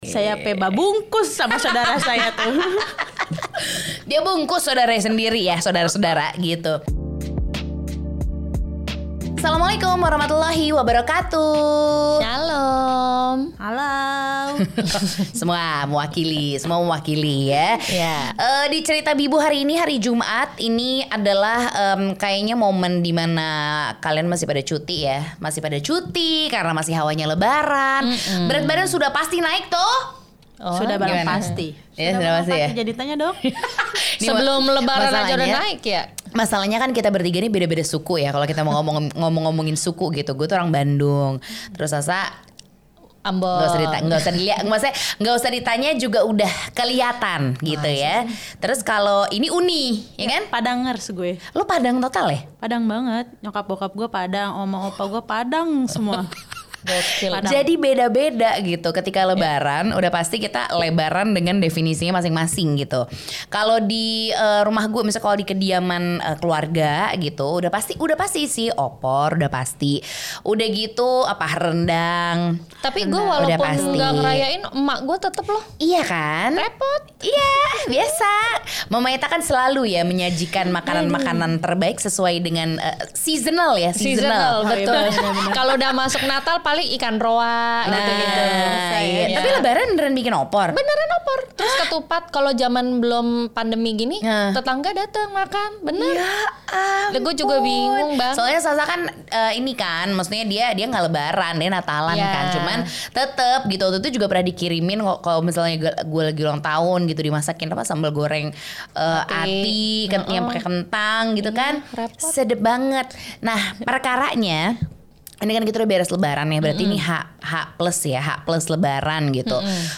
Saya peba bungkus sama saudara saya tuh. Dia bungkus saudara sendiri ya, saudara-saudara gitu. Assalamualaikum warahmatullahi wabarakatuh. Shalom. Halo. semua mewakili, semua mewakili ya. Ya. Eh, di cerita Bibu hari ini hari Jumat ini adalah em, kayaknya momen di mana kalian masih pada cuti ya, masih pada cuti karena masih hawanya Lebaran. Berat badan sudah pasti naik tuh. Oh, sudah barang gimana? pasti. Ya, sudah pasti ya. Jadi tanya dong. Sebelum lebaran aja udah naik ya? Masalahnya kan kita bertiga ini beda-beda suku ya. Kalau kita mau ngomong ngomong-ngomongin suku gitu, gue tuh orang Bandung. Terus Sasa Ambon. nggak usah ditanya, nggak usah dilihat, maksudnya nggak usah ditanya juga udah kelihatan gitu ya. Terus kalau ini Uni, ya kan? Padangers gue. Lo Padang total ya? Padang banget. Nyokap bokap gue Padang, oma opa gue Padang semua. Jadi beda-beda gitu. Ketika Lebaran, udah pasti kita lebaran dengan definisinya masing-masing gitu. Kalau di eh, rumah gue, misalnya kalau di kediaman eh, keluarga gitu, udah pasti, udah pasti sih opor, udah pasti. Udah gitu apa rendang. Tapi gue walaupun nggak ngerayain, emak gue tetep loh Iya kan? repot. Iya, biasa. Mama Eta kan selalu ya menyajikan makanan-makanan terbaik sesuai dengan eh, seasonal ya, seasonal. Seasonal, betul. Iya, benar-benar. Kalau udah masuk Natal paling ikan roa Nah, gitu-gitu. iya. Iya. tapi lebaran beneran bikin opor. Beneran opor. Terus ketupat kalau zaman belum pandemi gini, Nah. tetangga datang makan. Bener. Ya ampun. Gue juga bingung, Bang. Soalnya Sasa kan eh, ini kan, maksudnya dia dia nggak lebaran, dia Natalan Iya. kan. Cuman tetep gitu waktu itu juga pernah dikirimin kok kalau misalnya gue lagi ulang tahun gitu dimasakin apa sambal goreng eh, ati, Ati. yang pakai kentang gitu kan. repot. Sedep banget. Nah, perkaranya ini kan kita udah beres lebaran ya berarti ini H H plus ya H plus lebaran gitu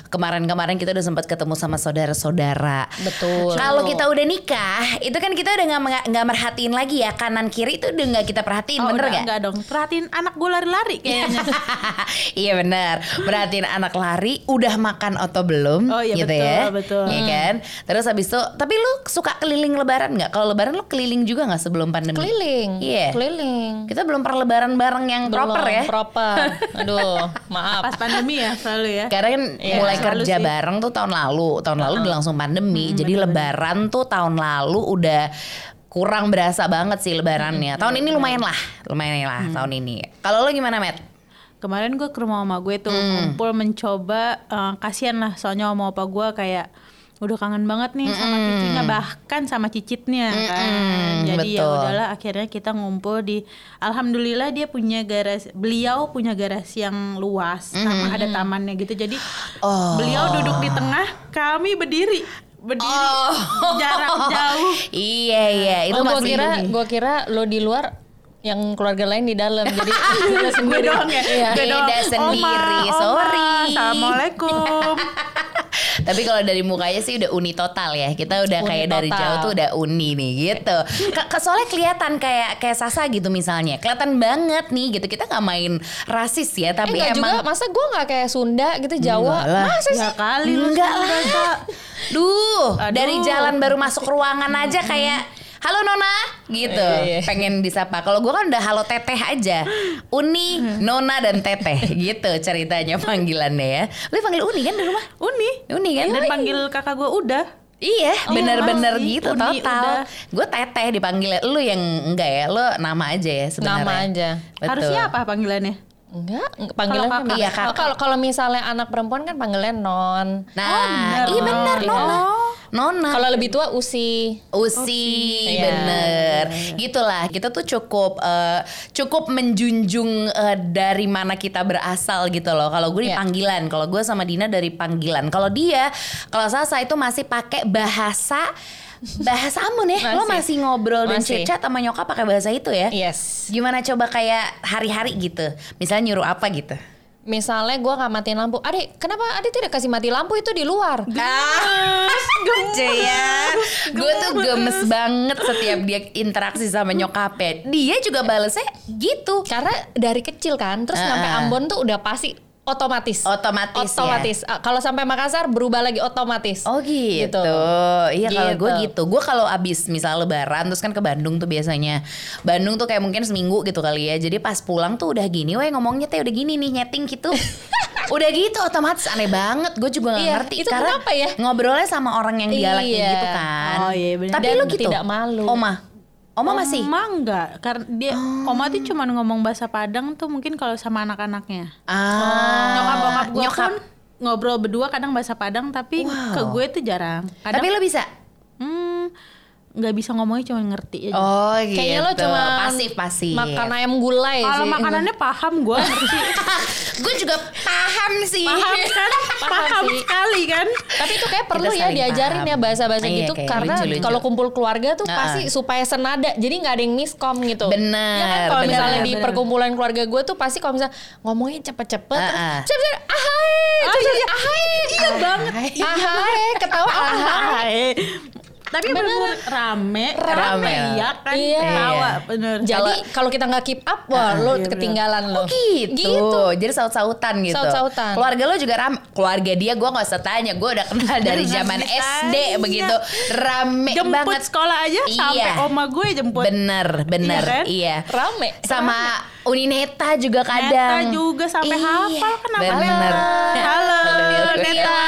kemarin-kemarin kita udah sempat ketemu sama saudara-saudara Betul. kalau kita udah nikah itu kan kita udah nggak nggak merhatiin lagi ya kanan kiri itu udah nggak kita perhatiin Oh, bener udah, gak? enggak dong. Perhatiin anak gue lari-lari kayaknya. iya benar perhatiin anak lari udah makan atau belum Oh, iya, gitu betul, ya betul. Iya kan terus habis itu tapi lu suka keliling lebaran nggak kalau lebaran lu keliling juga nggak sebelum pandemi Keliling. Iya. Keliling. kita belum pernah lebaran bareng yang Belum, proper ya Proper. Aduh, maaf. Pas pandemi ya selalu ya. Karena kan Iya, mulai selalu kerja sih. bareng tuh tahun lalu, tahun lalu udah langsung pandemi. Jadi lebaran tuh tahun lalu udah kurang berasa banget sih lebarannya. Tahun ini lumayan lah, lumayan lah tahun ini. Kalau lo gimana, Matt? Kemarin gue ke rumah oma gue tuh Hmm. ngumpul mencoba eh, kasihan lah soalnya oma opa gue kayak udah kangen banget nih sama cucunya bahkan sama cicitnya kan. Jadi ya betul. udahlah akhirnya kita ngumpul di alhamdulillah dia punya garasi beliau punya garasi yang luas sama ada tamannya gitu. Jadi Oh. beliau duduk di tengah, kami berdiri berdiri Oh. jarak jauh. Iya iya, itu oh, gua masih kira gua kira lo di luar yang keluarga lain di dalam. Jadi Gue sendiri. doang ya. Iya. Gue doang. Beda sendiri, Oma, sorry. Oma, Assalamualaikum. Tapi kalau dari mukanya sih udah uni total ya. Kita udah Uni kayak dari total. jauh tuh udah uni nih gitu. Ke, soalnya kelihatan kayak kayak Sasa gitu misalnya. Kelihatan banget nih gitu. Kita nggak main rasis ya, Eh tapi juga, emang masa gue nggak kayak Sunda gitu Jawa? Enggak lah. Masa sih? kali lu Enggak lah. Duh, Aduh. dari jalan baru masuk ruangan aja kayak Halo Nona gitu. Iya, iya. Pengen disapa. Kalau gua kan udah halo Teteh aja. Uni, Nona dan Teteh gitu ceritanya panggilannya ya. Lu panggil Uni kan di rumah? Uni. Uni kan? Dan panggil kakak gue udah. Iya, bener-bener masih. gitu Uni total. Gue teteh dipanggil. Lu yang enggak ya? Lu nama aja ya sebenarnya. Nama aja. Betul. Harusnya apa panggilannya? Enggak, panggilan Kalau kan kakak. Iya, Oh, kakak. Kalau kalau misalnya anak perempuan kan panggilan non. Nah, bener. iya bener Oh. Nona. Nona. Kalau lebih tua usi. Usi, Iya. bener, gitulah. Kita tuh cukup eh, cukup menjunjung eh, dari mana kita berasal gitu loh. Kalau gue di Iya. panggilan, kalau gue sama Dina dari panggilan. Kalau dia, kalau Sasa itu masih pakai bahasa bahasa Ambon ya. Lo Masih. masih ngobrol dan Masih. chat sama nyokap pakai bahasa itu ya? Yes. Gimana coba kayak hari-hari gitu? Misalnya nyuruh apa gitu? Misalnya gue nggak matiin lampu, adik kenapa adik tidak kasih mati lampu itu di luar? Ah, gemes ya. Gue tuh gemes banget setiap dia interaksi sama nyokapnya. Dia juga balesnya gitu. Karena dari kecil kan, terus sampai Ah. Ambon tuh udah pasti otomatis. Otomatis ya? Otomatis. Ah, Kalau sampai Makassar berubah lagi otomatis. Oh gitu. Gitu. Iya kalau gue Gitu. gitu. Gue kalau abis misal lebaran terus kan ke Bandung tuh biasanya. Bandung tuh kayak mungkin seminggu gitu kali ya. Jadi pas pulang tuh udah gini, weh ngomongnya teh udah gini nih nyeting gitu. Udah gitu otomatis aneh banget. Gue juga gak Iya, ngerti itu karena kenapa ya? ngobrolnya sama orang yang galak kayak Iya. gitu kan. Oh, iya, bener. Tapi Dan lu gitu. tidak malu. Oma. Oma masih. Oma enggak, karena dia Oma tuh cuma ngomong bahasa Padang tuh mungkin kalau sama anak-anaknya. Ah. Nyokap bokap gue Nyokap. pun ngobrol berdua kadang bahasa Padang tapi Wow. ke gue tuh jarang. Kadang Tapi lu bisa. hmm, nggak bisa ngomongnya cuma ngerti aja. Oh gitu. Kayaknya lo cuma pasif pasif. makan ayam gulai Kalau makanannya paham gue ngerti. gue juga paham sih. paham kan? Paham Paham, sih. sekali kan? Tapi itu kayak perlu ya diajarin paham. ya bahasa-bahasa Iya, gitu karena kalau kumpul keluarga tuh Nah, pasti supaya senada. Jadi nggak ada yang miskom gitu. Bener, Ya kan kalau bener. misalnya di Bener. perkumpulan keluarga gue tuh pasti kalau misalnya ngomongnya cepet-cepet Ah, cepet-cepet ahai, cepet-cepet ahai. Iya banget. Ahai, ketawa ahai. Tapi bener rame, Rame. iya kan? Iya. Tawa, bener. Jadi kalau kita nggak keep up, wah lo iya, ketinggalan lo. gitu. Gitu. Jadi saut-sautan gitu. Saut-sautan. Keluarga lo juga ram. Keluarga dia gue nggak usah tanya. Gue udah kenal dari zaman. SD begitu. Rame jemput banget. sekolah aja sampai Iya. oma gue jemput. Bener, bener. Iya kan? Iya. Rame. Sama Unineta juga Neta kadang. juga sampai Iya, hafal nama Bener. Halo, Neta.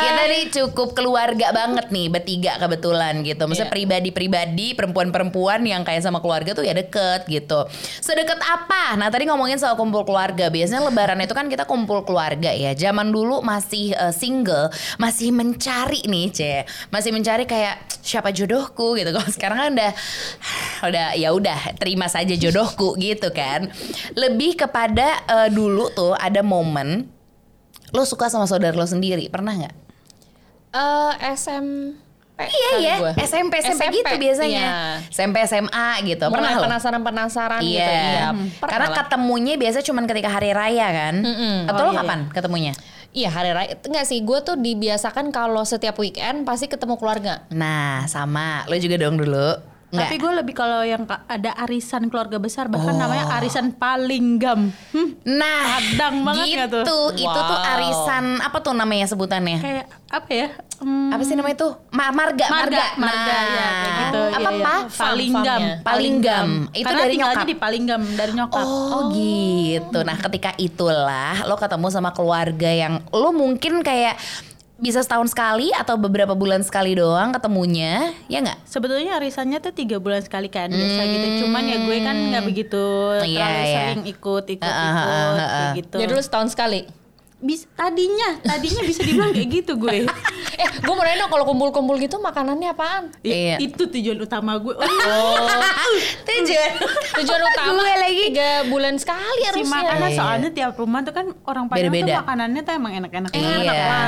Kita nih cukup keluarga banget nih bertiga kebetulan gitu. Maksudnya Iya. pribadi-pribadi perempuan-perempuan yang kayak sama keluarga tuh ya deket gitu. Sedekat apa? Nah tadi ngomongin soal kumpul keluarga. Biasanya lebaran itu kan kita kumpul keluarga ya. Zaman dulu masih eh, single, masih mencari nih C. Masih mencari kayak siapa jodohku gitu. Kalau sekarang kan udah udah ya udah terima saja jodohku gitu kan. Lebih kepada eh, dulu tuh ada momen lo suka sama saudara lo sendiri pernah nggak? Eh SMP. Iya kali ya gua. SMP, SMP gitu biasanya Iya. SMP SMA gitu pernah Mulai lo? penasaran-penasaran Iya, gitu. Iya, pernah karena lah. ketemunya biasa cuman ketika hari raya kan? Mm-mm. Atau Oh, lo iya, kapan ketemunya? Iya hari raya Enggak sih Gue tuh dibiasakan Kalau setiap weekend Pasti ketemu keluarga Nah sama, lo juga dong dulu. Nggak? Tapi gue lebih kalau yang ada arisan keluarga besar bahkan Oh. namanya arisan palinggam. Hmm, Nah, Padang banget gitu. tuh? Itu tuh Wow. arisan apa tuh namanya sebutannya? kayak apa ya? Hmm, apa sih namanya tuh? Ma marga, marga, marga, marga Nah, ya kayak gitu. Apa iya, iya. apa? Palinggam, Farm-farmnya. Palinggam. Itu Karena dari tinggalnya nyokap. di Palinggam dari nyokap. Oh, gitu. Nah ketika itulah lo ketemu sama keluarga yang lo mungkin kayak bisa setahun sekali atau beberapa bulan sekali doang ketemunya, ya nggak? Sebetulnya arisannya tuh tiga bulan sekali kan biasa gitu. Cuman ya gue kan nggak begitu Iya, terlalu iya. sering ikut ikut ah, ikut ah, ah, kayak ah. gitu. Jadi lu setahun sekali Bis- tadinya tadinya bisa dibilang kayak gitu gue. Eh gue mau nanya dong Kalau kumpul-kumpul gitu Makanannya apaan? Iya. Ya, Itu tujuan utama gue. Tujuan. Tujuan utama Gue lagi. Tiga bulan sekali si harusnya makanan Iya. soalnya tiap rumah tuh kan orang Padang Beda-beda. tuh makanannya tuh emang enak-enak Iya, enak lah. heeh, Ya kan?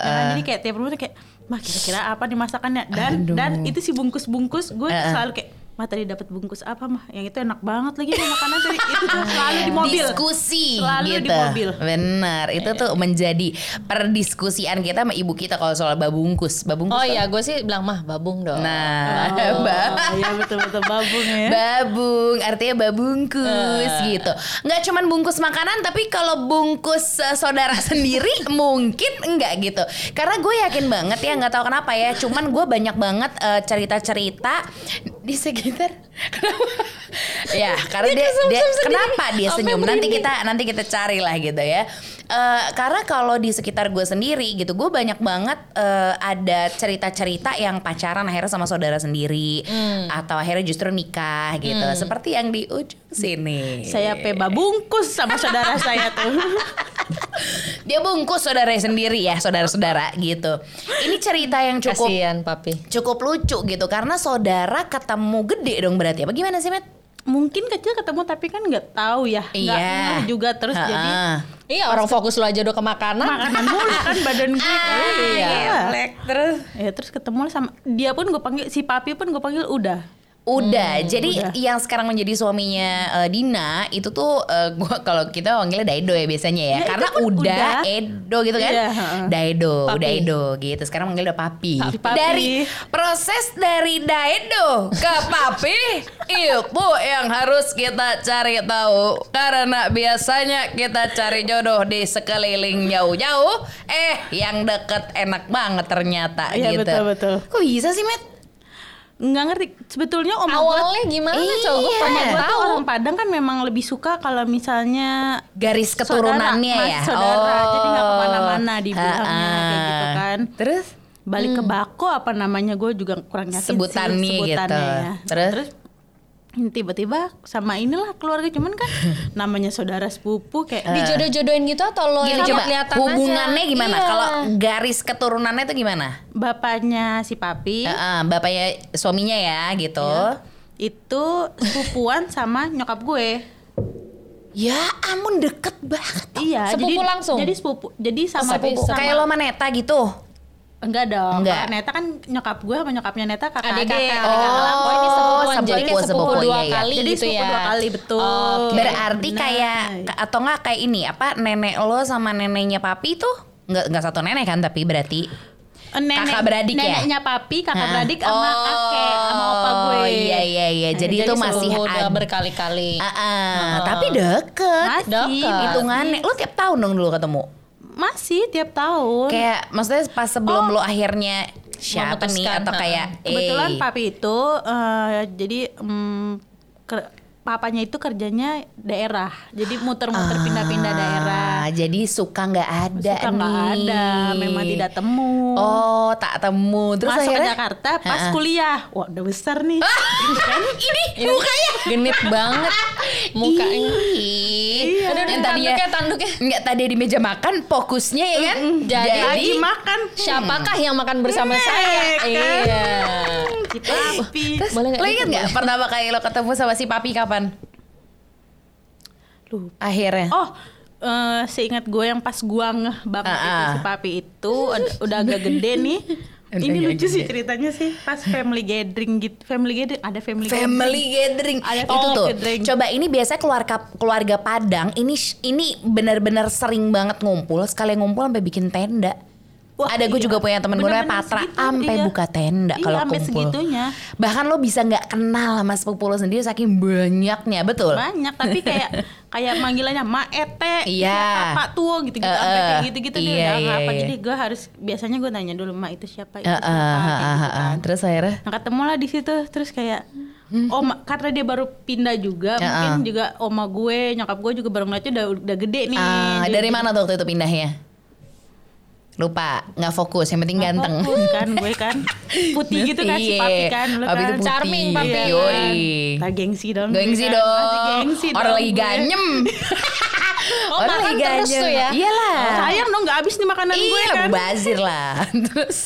heeh. Jadi kayak tiap rumah tuh kayak mah kira-kira apa nih masakannya dan Aduh. dan itu si bungkus-bungkus gue tuh Heeh. selalu kayak mah tadi dapat bungkus apa mah yang itu enak banget lagi makanan tadi itu tuh selalu di mobil Diskusi Selalu gitu. di mobil. Bener, itu tuh menjadi perdiskusian kita sama ibu kita kalau soal babungkus. Babungkus. Oh iya gue sih bilang mah babung dong Nah, oh, ba- iya betul-betul babung ya Babung, artinya babungkus gitu. Nggak cuman bungkus makanan, tapi kalau bungkus eh, saudara sendiri mungkin enggak gitu. Karena gue yakin banget ya, nggak tahu kenapa ya. Cuman gue banyak banget eh, cerita-cerita di sekitar. Kenapa? ya, karena dia, dia kenapa dia senyum? Nanti kita nanti kita cari lah gitu ya. Eh, karena kalau di sekitar gue sendiri gitu, gue banyak banget eh, ada cerita-cerita yang pacaran akhirnya sama saudara sendiri, atau akhirnya justru nikah gitu. Seperti yang di ujung sini. saya peba bungkus sama saudara saya tuh Dia bungkus saudaranya sendiri ya, saudara-saudara gitu. Ini cerita yang cukup Kasian papi cukup lucu gitu karena saudara ketemu gede dong berarti. Apa gimana sih, Met? Mungkin kecil ketemu tapi kan nggak tahu ya nggak Iya. juga terus jadi Ha-ha. Iya orang fokus lu aja udah ke makanan makanan mulu kan badan gue Iya, Black terus. ya terus ketemu sama dia pun gue panggil si papi pun gue panggil udah Udah, jadi udah. yang sekarang menjadi suaminya eh, Dina itu tuh eh, gua kalau kita panggilnya Daido ya biasanya ya, Ya, karena udah, udah. Edo gitu kan, Iya, heeh. Daido, Papi. udah Edo gitu. Sekarang manggil udah Papi. Papi, papi. Dari proses dari Daido ke Papi itu yang harus kita cari tahu karena biasanya kita cari jodoh di sekeliling jauh-jauh, eh yang deket enak banget ternyata Iya, gitu. betul, betul. Kok bisa sih, Met? Nggak ngerti sebetulnya om gue Awalnya gimana Iya. coba gue pengen Gua tahu. orang Padang kan memang lebih suka kalau misalnya Garis keturunannya saudara, ya. saudara jadi nggak Oh. ke mana-mana dibilangnya kayak gitu kan Terus balik ke bako apa namanya gue juga kurang yakin Sebutannya sih, gitu. sebutannya ya. Terus? Tiba-tiba sama inilah keluarga cuman kan namanya saudara sepupu kayak Dijodoh-jodohin gitu atau lo yang coba kelihatan hubungannya aja? gimana? Iya. Kalau garis keturunannya itu gimana? bapaknya si papi Heeh, bapaknya suaminya ya gitu. itu sepupuan sama nyokap gue Ya ampun deket banget. iya Sepupu jadi langsung? jadi sepupu jadi sama Sepupu. sama Kayak lo sama Neta gitu. Enggak dong Enggak. Neta kan nyokap gue sama nyokapnya Neta kakak Adik kakak. Oh, Oh, ini sepupuan. Jadi kayak sepupu, sepupu, sepupu, dua iya, iya. kali jadi gitu sepupu ya. dua kali betul Oke. Berarti Benar. kayak atau enggak kayak ini apa nenek lo sama neneknya papi tuh nggak nggak satu nenek kan tapi berarti Eh, nenek, Kakak beradik ya? neneknya papi kakak Hah? beradik sama Oh, kakek sama opa gue Iya iya iya. Nah, Jadi, itu masih sepupu udah ada. berkali-kali. Ah, ah, tapi deket. masih Deket. Hitungannya lo tiap tahun dong dulu ketemu. Masih tiap tahun. Kayak maksudnya pas sebelum lo akhirnya siapa nih? Atau kayak kebetulan eh, papi itu eh, jadi mm, ke- papanya itu kerjanya daerah jadi muter-muter pindah-pindah daerah Ah, Jadi suka nggak ada suka nggak nih. ada memang tidak temu Oh, tak temu. Terus masuk ke akhirnya Jakarta pas Ha-ha. kuliah wah udah besar nih kan ini mukanya Genit banget mukanya. Iya. Aduh, Yang tadinya tanduknya, tanduknya. Nggak tadi di meja makan fokusnya ya kan. Jadi- lagi makan Siapakah yang makan bersama saya? kan? Iya. Si papi Boleh nggak lo inget nggak pertama kali lo ketemu sama si papi kapan? Lupa. Akhirnya. Oh, eh, seingat gue yang pas gua ngeh banget Ah, itu ah. si papi itu udah, agak gede nih. Udah Ini agak lucu sih ceritanya sih pas family gathering gitu. Family gathering ada family, Family gathering. gathering. Ada itu family tuh. gathering. Coba ini biasanya keluarga keluarga Padang ini ini benar-benar sering banget ngumpul, sekali ngumpul sampai bikin tenda. Wah, Ada gue iya. juga punya temen gue namanya Patra sampai iya. buka tenda Iya, kalau kumpul. segitunya. Bahkan lo bisa nggak kenal sama sepupu lo sendiri saking banyaknya, betul? Banyak tapi kayak kayak manggilannya Ma Ete, Iya. Pak Tuo gitu-gitu Eh, sampai eh. kayak gitu-gitu dia Iya, udah iya, apa. iya. Jadi gue harus biasanya gue nanya dulu Ma itu siapa itu Eh, siapa gitu eh, eh. kan. Terus akhirnya Nah ketemu lah di situ terus kayak Hmm. Oma karena dia baru pindah juga mungkin juga oma gue nyokap gue juga baru ngeliatnya udah udah gede nih. ah, Jadi- dari mana tuh waktu itu pindahnya? Lupa, nggak fokus. Yang penting ganteng. fokus kan gue kan putih gitu kan si Iya. papi kan lu Papi kan. tuh putih. Charming papi. Iya Yoi. kan. Gengsi dong. Gengsi kan. dong. Masih gengsi Orang dong lagi ganyem. Oh, makan terus tuh ya? Iyalah. Sayang dong nggak habis nih makanan gue iya, kan. bazir lah. Terus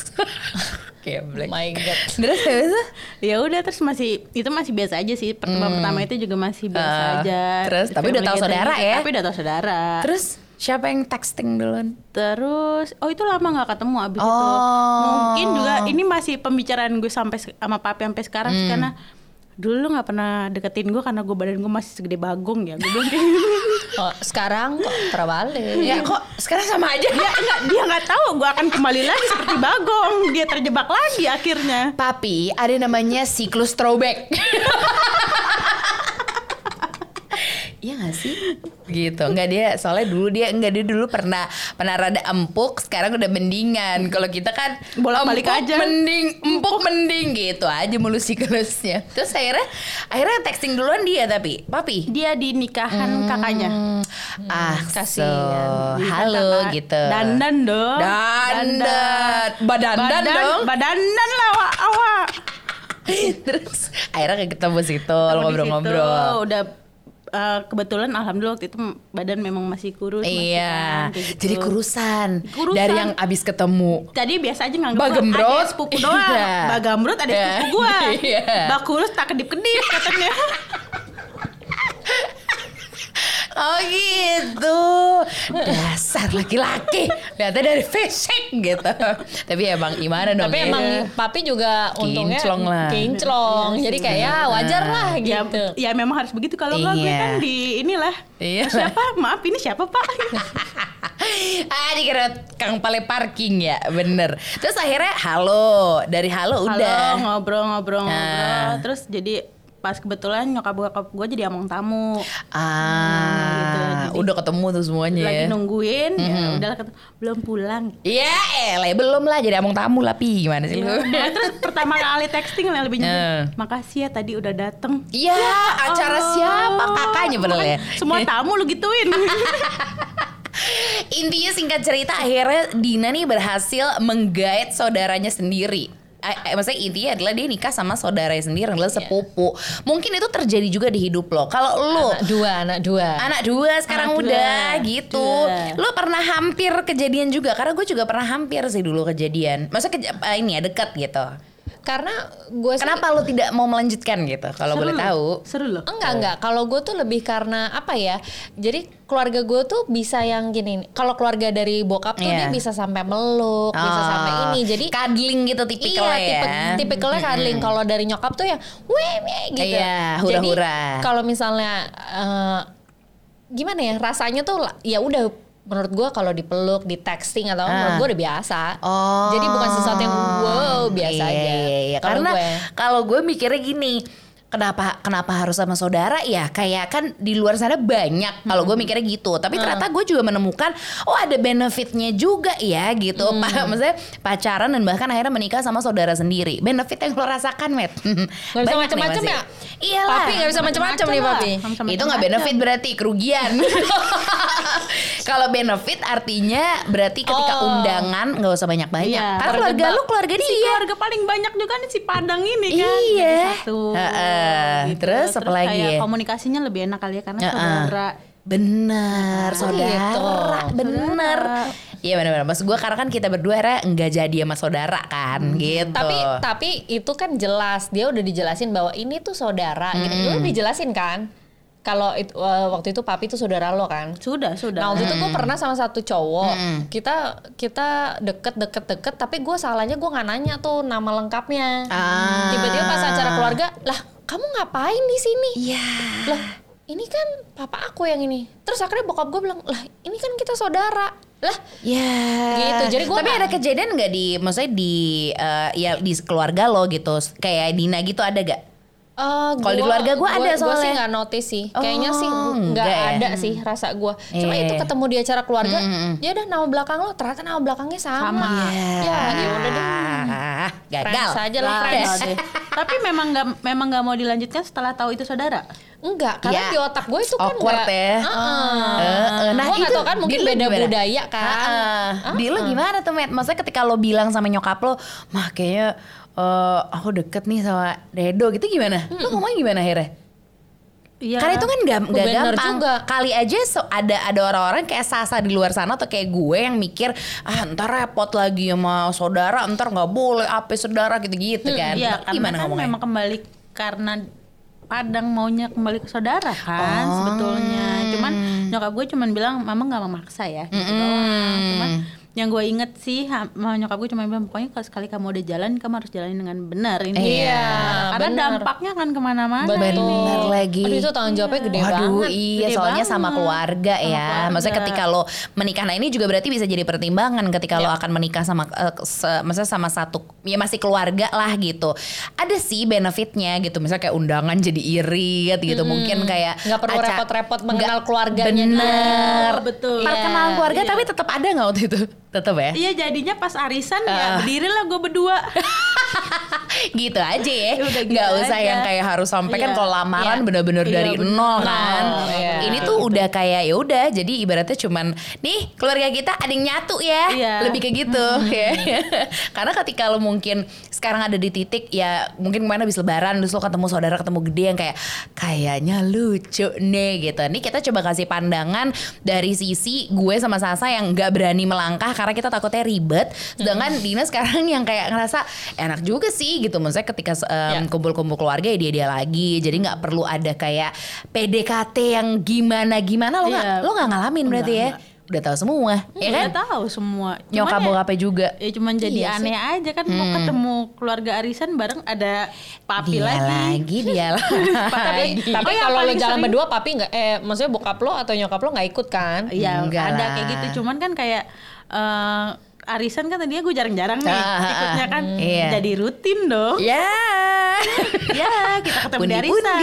Geblek. My God. Terus habis itu? Ya udah terus masih itu masih biasa aja sih. Pertemuan pertama itu juga masih biasa Hmm. Ah, aja. terus, tapi udah tahu saudara gitu, ya? Tapi udah tahu saudara. Terus siapa yang texting duluan? Terus, oh itu lama nggak ketemu abis itu. Oh. Mungkin juga ini masih pembicaraan gue sampai sama papi sampai sekarang Hmm. sih, karena dulu lu nggak pernah deketin gue karena gue badan gue masih segede bagong ya. Gue bilang kayak gitu. Oh, sekarang kok terbalik. Ya kok sekarang sama aja? dia nggak dia nggak tahu gue akan kembali lagi seperti bagong. Dia terjebak lagi akhirnya. Papi ada namanya siklus throwback. Iya gak sih? Gitu. Enggak dia soalnya dulu dia enggak dia dulu pernah pernah rada empuk, sekarang udah mendingan. Kalau kita kan Bolak-balik empuk aja. Mending, empuk mending gitu aja mulu siklusnya. Terus akhirnya akhirnya texting duluan dia tapi, papi. Dia di nikahan kakaknya. ah, kasihan. so, Di halo kakak. gitu. Dandan dong. Dandan. Badandan Badan, dong. Badandan lah awak. Terus akhirnya ketemu situ ngobrol-ngobrol. Udah eh, kebetulan alhamdulillah waktu itu badan memang masih kurus. masih Iya, kan, kayak gitu. jadi kurusan. Kurusan. dari yang abis ketemu. Tadi biasa aja nganggep Bagembrot. ada sepupu doang. Iya. Bagambrot ada sepupu gua. Iya. Bak kurus tak kedip-kedip katanya. Oh gitu. Dasar laki-laki. Lihatnya dari fisik gitu. Tapi emang gimana dong Tapi ya? emang papi juga untungnya Kinclong lah. kinclong. Jadi kayak ya wajar lah ya, gitu. ya memang harus begitu kalau enggak gue Iya. kan di inilah. Iya. Siapa? Maaf ini siapa, Pak? ah dikira Kang Pale parking ya Bener Terus akhirnya halo Dari halo udah Halo, ngobrol-ngobrol-ngobrol. Ah. Terus jadi pas kebetulan nyokap bokap gue jadi among tamu. Ah gitu. Jadi udah ketemu tuh semuanya lagi ya. nungguin ya udah ketemu belum pulang Iya, eh belum lah jadi among tamu lah pi gimana sih lu? Ya, terus pertama kali texting yang lebih Eh. nyebut makasih ya tadi udah dateng Iya, acara Allah. siapa kakaknya padahal ya. semua tamu lu gituin Intinya singkat cerita akhirnya Dina nih berhasil menggait saudaranya sendiri. Eh, eh, maksudnya intinya adalah dia nikah sama saudaranya sendiri adalah sepupu. Mungkin itu terjadi juga di hidup lo. Kalau lo Anak dua, anak dua. anak dua sekarang Anak dua. udah gitu. Dua. Lo pernah hampir kejadian juga karena gue juga pernah hampir sih dulu kejadian. Maksudnya keja- eh, ini ya dekat gitu. Karena gue Kenapa lo tidak mau melanjutkan gitu? Kalau boleh loh. tahu. seru loh Enggak enggak, kalau gue tuh lebih karena apa ya? Jadi keluarga gue tuh bisa yang gini. Kalau keluarga dari bokap tuh Iya. dia bisa sampai meluk, bisa Oh, sampai ini. Jadi cuddling gitu tipikalnya iya, tipe, ya. tipikalnya cuddling. Kalau dari nyokap tuh yang weh weh gitu. Iya, Jadi hura-hura. kalau misalnya eh, gimana ya rasanya tuh ya udah menurut gue kalau dipeluk, di texting atau apa, menurut gue udah biasa. Oh. Jadi bukan sesuatu yang wow biasa Iya, aja. Iya, iya. Kalau Karena gue. kalau gue mikirnya gini, kenapa kenapa harus sama saudara ya? Kayak kan di luar sana banyak. Kalau gue mikirnya gitu. Tapi ternyata gue juga menemukan oh ada benefitnya juga ya gitu. Hmm. Pa- Maksudnya pacaran dan bahkan akhirnya menikah sama saudara sendiri. Benefit yang lo rasakan, Met. Gak bisa macam-macam masih. ya? Iyalah. Papi gak bisa macam-macam nih papi. Itu nggak benefit berarti kerugian. Kalau benefit artinya berarti ketika Oh. undangan nggak usah banyak-banyak. Iya. Karena keluarga lu keluarga si dia. keluarga paling banyak juga nih si Padang ini kan Iya. Jadi satu Heeh. Gitu. Terus apa lagi kayak ya? komunikasinya lebih enak kali ya karena Heeh. saudara Bener, Oh, saudara, gitu. bener. Iya bener-bener. Maksud gue karena kan kita berdua akhirnya nggak jadi sama saudara kan, gitu. Tapi tapi itu kan jelas dia udah dijelasin bahwa ini tuh saudara gitu. Lu udah dijelasin kan? Kalau it- eh, waktu itu papi tuh saudara lo kan? sudah sudah Nah waktu itu gue pernah sama satu cowok kita kita deket deket deket tapi gue salahnya gue nggak nanya tuh nama lengkapnya. Ah. Tiba-tiba pas acara keluarga lah kamu ngapain di sini? Iya. Lah ini kan papa aku yang ini. Terus akhirnya bokap gue bilang lah ini kan kita saudara. Lah Ya. Gitu, jadi gua Tapi ada kejadian nggak di, maksudnya di, eh, ya di keluarga lo gitu, kayak Dina gitu ada gak? Eh, Kalau di keluarga gua ada Gue sih soalnya. nggak notice sih. Kayaknya sih Oh, nggak enggak ya? ada sih rasa gue. Cuma Iya. itu ketemu di acara keluarga, ya udah nama belakang lo ternyata nama belakangnya sama. Sama. Ya, ya udah deh. Gagal. Friends aja lah, friends. deh. Tapi memang nggak memang nggak mau dilanjutkan setelah tahu itu saudara. Enggak, karena Ya, di otak gue itu kan awkward nggak- ya. Heeh. Heeh, Gua nggak tahu kan mungkin di lu beda gimana? budaya kan. Heeh. Di lu gimana tuh, Matt? Maksudnya ketika lo bilang sama nyokap lo, mah kayaknya eh, aku deket nih sama Dedo gitu gimana? Lo ngomongnya gimana akhirnya? Iya. Karena itu kan gak, Bener gampang. juga. Kali aja so- ada ada orang-orang kayak Sasa di luar sana atau kayak gue yang mikir ah ntar repot lagi sama saudara, ntar nggak boleh apa saudara gitu-gitu kan. Iya, karena gimana kan ngomongnya? memang kembali karena Padang maunya kembali ke saudara kan Oh. sebetulnya. Cuman nyokap gue cuman bilang mama nggak memaksa ya gitu doang. Cuman yang gue inget sih ha- ma- nyokap gue cuma bilang pokoknya kalau sekali kamu udah jalan kamu harus jalanin dengan benar ini. Iya, Karena bener. dampaknya kan ke mana-mana. Ini. Bener lagi. Aduh itu tanggung jawabnya gede Waduh, banget. iya Gede soalnya sama banget. keluarga Sama ya. keluarga. Maksudnya ketika lo menikah, nah ini juga berarti bisa jadi pertimbangan ketika lo akan menikah sama, eh, se- maksudnya sama satu, ya masih keluarga lah gitu. Ada sih benefitnya gitu, misalnya kayak undangan jadi irit gitu, mungkin kayak Nggak perlu repot-repot mengenal keluarganya Bener, Oh, betul. Perkenalan Iya, keluarga iya. tapi tetap ada nggak waktu itu? Tetap ya? Iya jadinya pas arisan Ah. ya berdirilah gue berdua. gitu aja ya Udah gitu nggak usah aja. yang kayak harus sampai kan Iya. kalau lamaran Iya. bener-bener Iya, dari bener. nol kan Nol, iya. ini tuh udah kayak ya udah jadi ibaratnya cuman nih keluarga kita ada yang nyatu ya Iya. lebih kayak gitu ya karena ketika lo mungkin sekarang ada di titik ya mungkin ke mana habis lebaran terus lo ketemu saudara ketemu gede yang kayak kayaknya lucu nih gitu nih kita coba kasih pandangan dari sisi gue sama Sasa yang nggak berani melangkah karena kita takutnya ribet sedangkan Dina sekarang yang kayak ngerasa enak juga sih gitu maksudnya ketika em, Ya. kumpul-kumpul keluarga ya dia dia lagi jadi nggak perlu ada kayak PDKT yang gimana gimana lo nggak Iya. lo nggak ngalamin berarti ya udah tahu semua ya kan Udah tahu semua. Cuman nyokap ya- bokapnya juga Ya cuman jadi Iya sih. aneh aja kan mau ketemu keluarga arisan bareng ada papi dia lagi. lagi dia Tapi, lagi tapi Oh, yang kalau lo jalan sering- berdua papi nggak eh maksudnya bokap lo atau nyokap lo nggak ikut kan? Iya Enggak ada kayak gitu. Cuman kan kayak eh, arisan kan tadinya gue jarang-jarang nih Ah, ah, ah. ikutnya kan. Iya. Jadi rutin dong. ya ya kita ketemu di arisan.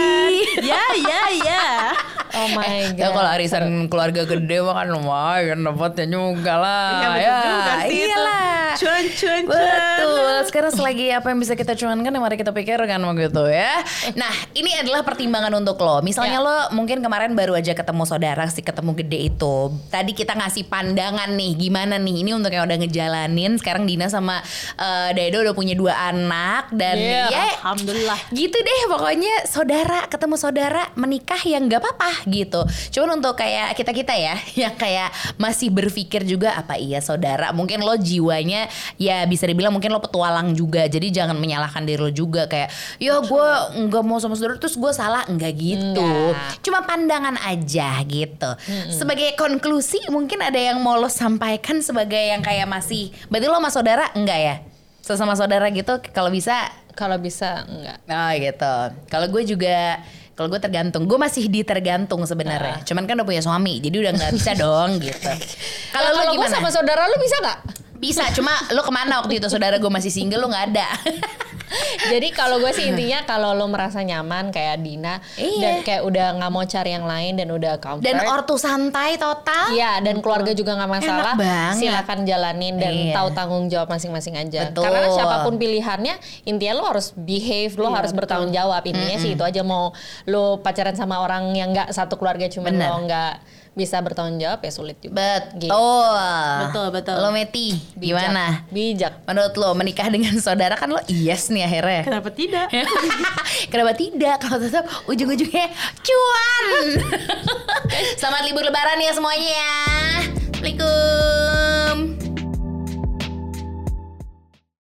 Ya ya ya. Oh my Ya god. kalau arisan keluarga gede mah kan lumayan dapatnya juga lah. Iya ya, juga sih itu. iyalah. Cuan cuan cuan. Betul. Sekarang selagi apa yang bisa kita cuankan, ya mari kita pikirkan begitu ya. Nah, ini adalah pertimbangan untuk lo. Misalnya Ya. lo mungkin kemarin baru aja ketemu saudara si ketemu gede itu. Tadi kita ngasih pandangan nih, gimana nih? Ini untuk yang udah ngejalanin. Sekarang Dina sama eh, Daido udah punya dua anak dan Iya. ya Alhamdulillah. gitu deh pokoknya saudara ketemu saudara menikah yang nggak apa-apa gitu cuman untuk kayak kita kita ya yang kayak masih berpikir juga apa iya saudara mungkin lo jiwanya ya bisa dibilang mungkin lo petualang juga jadi jangan menyalahkan diri lo juga kayak ya gue nggak mau sama saudara terus gue salah nggak gitu Enggak. cuma pandangan aja gitu sebagai konklusi mungkin ada yang mau lo sampaikan sebagai yang kayak masih berarti lo sama saudara enggak ya sesama saudara gitu kalau bisa Kalau bisa enggak. Oh gitu. Kalau gue juga kalau gue tergantung, gue masih di tergantung sebenarnya. Cuman kan udah punya suami, jadi udah nggak bisa dong gitu. Kalau Nah, lo gue gimana? sama saudara lu bisa nggak? Bisa, cuma lo ke mana waktu itu saudara gue masih single lo nggak ada. Jadi kalau gue sih intinya kalau lo merasa nyaman kayak Dina Iya. dan kayak udah nggak mau cari yang lain dan udah comfort. Dan ortu santai total. Iya dan keluarga juga nggak masalah. Silakan jalanin dan Iya. tahu tanggung jawab masing-masing aja. Betul. Karena siapa pun pilihannya, intinya lo harus behave, lo Iya, harus bertanggung jawab. Intinya sih itu aja mau lo pacaran sama orang yang nggak satu keluarga cuma lo nggak bisa bertanggung jawab ya sulit juga. Betul. Gitu. Betul, betul. Lo Meti, Bijak. gimana? Bijak. Menurut lo menikah dengan saudara kan lo yes nih nih akhirnya. Kenapa tidak? Kenapa tidak? Kalau tetap ujung-ujungnya cuan. Selamat libur lebaran ya semuanya. Assalamualaikum.